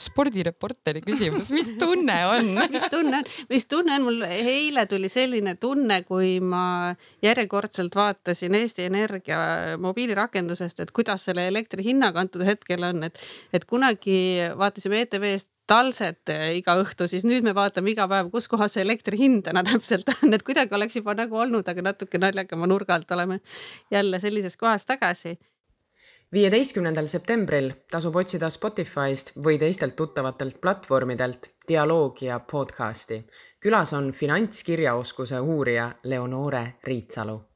spordireporteri küsimus, mis tunne on? Mis tunne on, mis tunne on, mul eile tuli selline tunne, kui ma järjekordselt vaatasin Eesti Energia mobiilirakendusest, et kuidas selle elektri hinnaga antud hetkel on, et, et kunagi vaatasime ETV-st talset iga õhtu, siis nüüd me vaatame iga päev, kus kohas see elektri hind täna täpselt on, et kuidagi oleks juba nagu olnud, aga natuke naljakama nurga alt oleme jälle sellises kohas tagasi viieteistkümnendal septembril tasub otsida Spotify'st või teistelt tuttavatelt platvormidelt dialoogia podcasti. külas on finantskirjaoskuse uurija Leonore Riitsalu